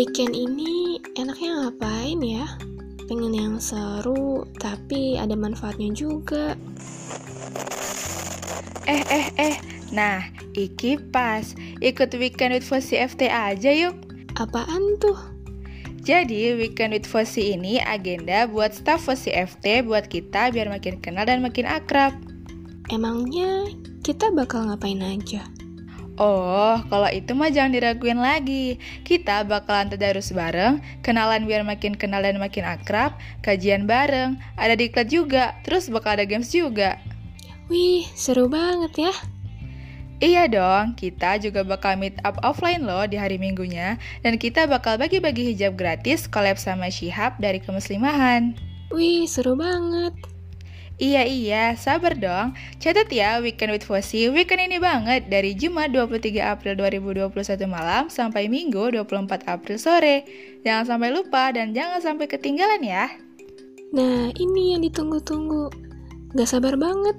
Weekend ini enaknya ngapain ya? Pengen yang seru, tapi ada manfaatnya juga. Eh, eh, eh. Nah, Iki pas. Ikut Weekend with Fosi FT aja yuk. Apaan tuh? Jadi, Weekend with Fosi ini agenda buat staff Fosi FT buat kita biar makin kenal dan makin akrab. Emangnya kita bakal ngapain aja? Oh, kalau itu mah jangan diraguin lagi. Kita bakalan tadarus bareng, kenalan biar makin kenal dan makin akrab, kajian bareng, ada diklat juga, terus bakal ada games juga. Wih, seru banget ya. Iya dong, kita juga bakal meet up offline loh di hari minggunya, dan kita bakal bagi-bagi hijab gratis collab sama Shihab dari kemuslimahan. Wih, seru banget. Iya iya, sabar dong. Catat ya Weekend with Fosi, weekend ini banget dari Jumat 23 April 2021 malam sampai Minggu 24 April sore. Jangan sampai lupa dan jangan sampai ketinggalan ya. Nah, ini yang ditunggu-tunggu. Gak sabar banget.